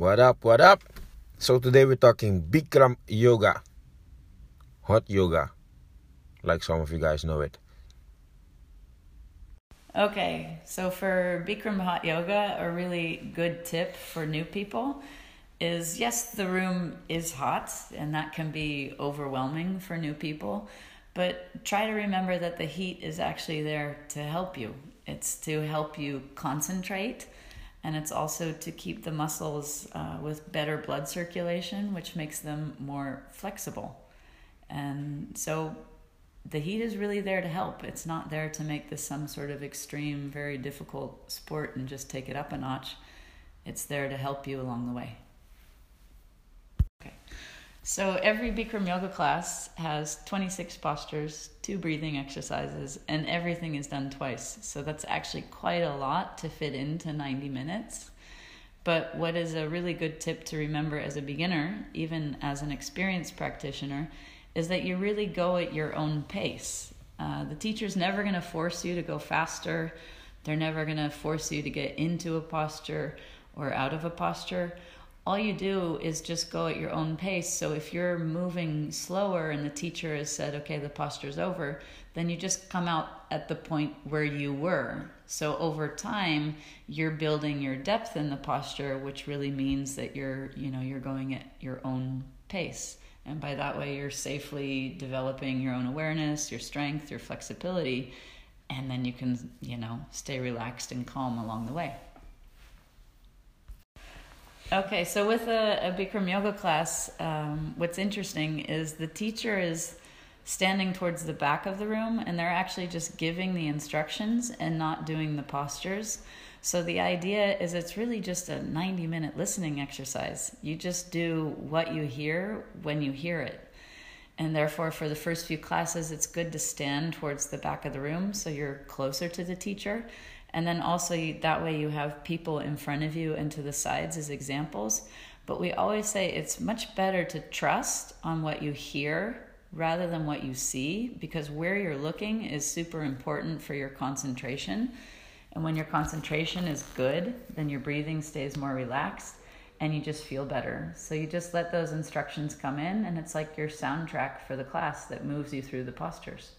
What up, what up? So today we're talking Bikram Yoga. Hot yoga. Like some of you guys know it. Okay, so for Bikram Hot Yoga, a really good tip for new people is yes, the room is hot and that can be overwhelming for new people, but try to remember that the heat is actually there to help you. It's to help you concentrate and it's also to keep the muscles uh, with better blood circulation, which makes them more flexible. And so the heat is really there to help. It's not there to make this some sort of extreme, very difficult sport and just take it up a notch. It's there to help you along the way. So every Bikram yoga class has 26 postures, two breathing exercises, and everything is done twice. So that's actually quite a lot to fit into 90 minutes. But what is a really good tip to remember as a beginner, even as an experienced practitioner, is that you really go at your own pace. Uh, the teacher's never going to force you to go faster. They're never going to force you to get into a posture or out of a posture all you do is just go at your own pace. So if you're moving slower and the teacher has said, okay, the posture's over, then you just come out at the point where you were. So over time, you're building your depth in the posture, which really means that you're, you know, you're going at your own pace. And by that way, you're safely developing your own awareness, your strength, your flexibility, and then you can, you know, stay relaxed and calm along the way. Okay, so with a, a Bikram yoga class, um, what's interesting is the teacher is standing towards the back of the room and they're actually just giving the instructions and not doing the postures. So the idea is it's really just a 90 minute listening exercise. You just do what you hear when you hear it. And therefore, for the first few classes, it's good to stand towards the back of the room so you're closer to the teacher and then also you, that way you have people in front of you and to the sides as examples. But we always say it's much better to trust on what you hear rather than what you see because where you're looking is super important for your concentration. And when your concentration is good then your breathing stays more relaxed and you just feel better. So you just let those instructions come in and it's like your soundtrack for the class that moves you through the postures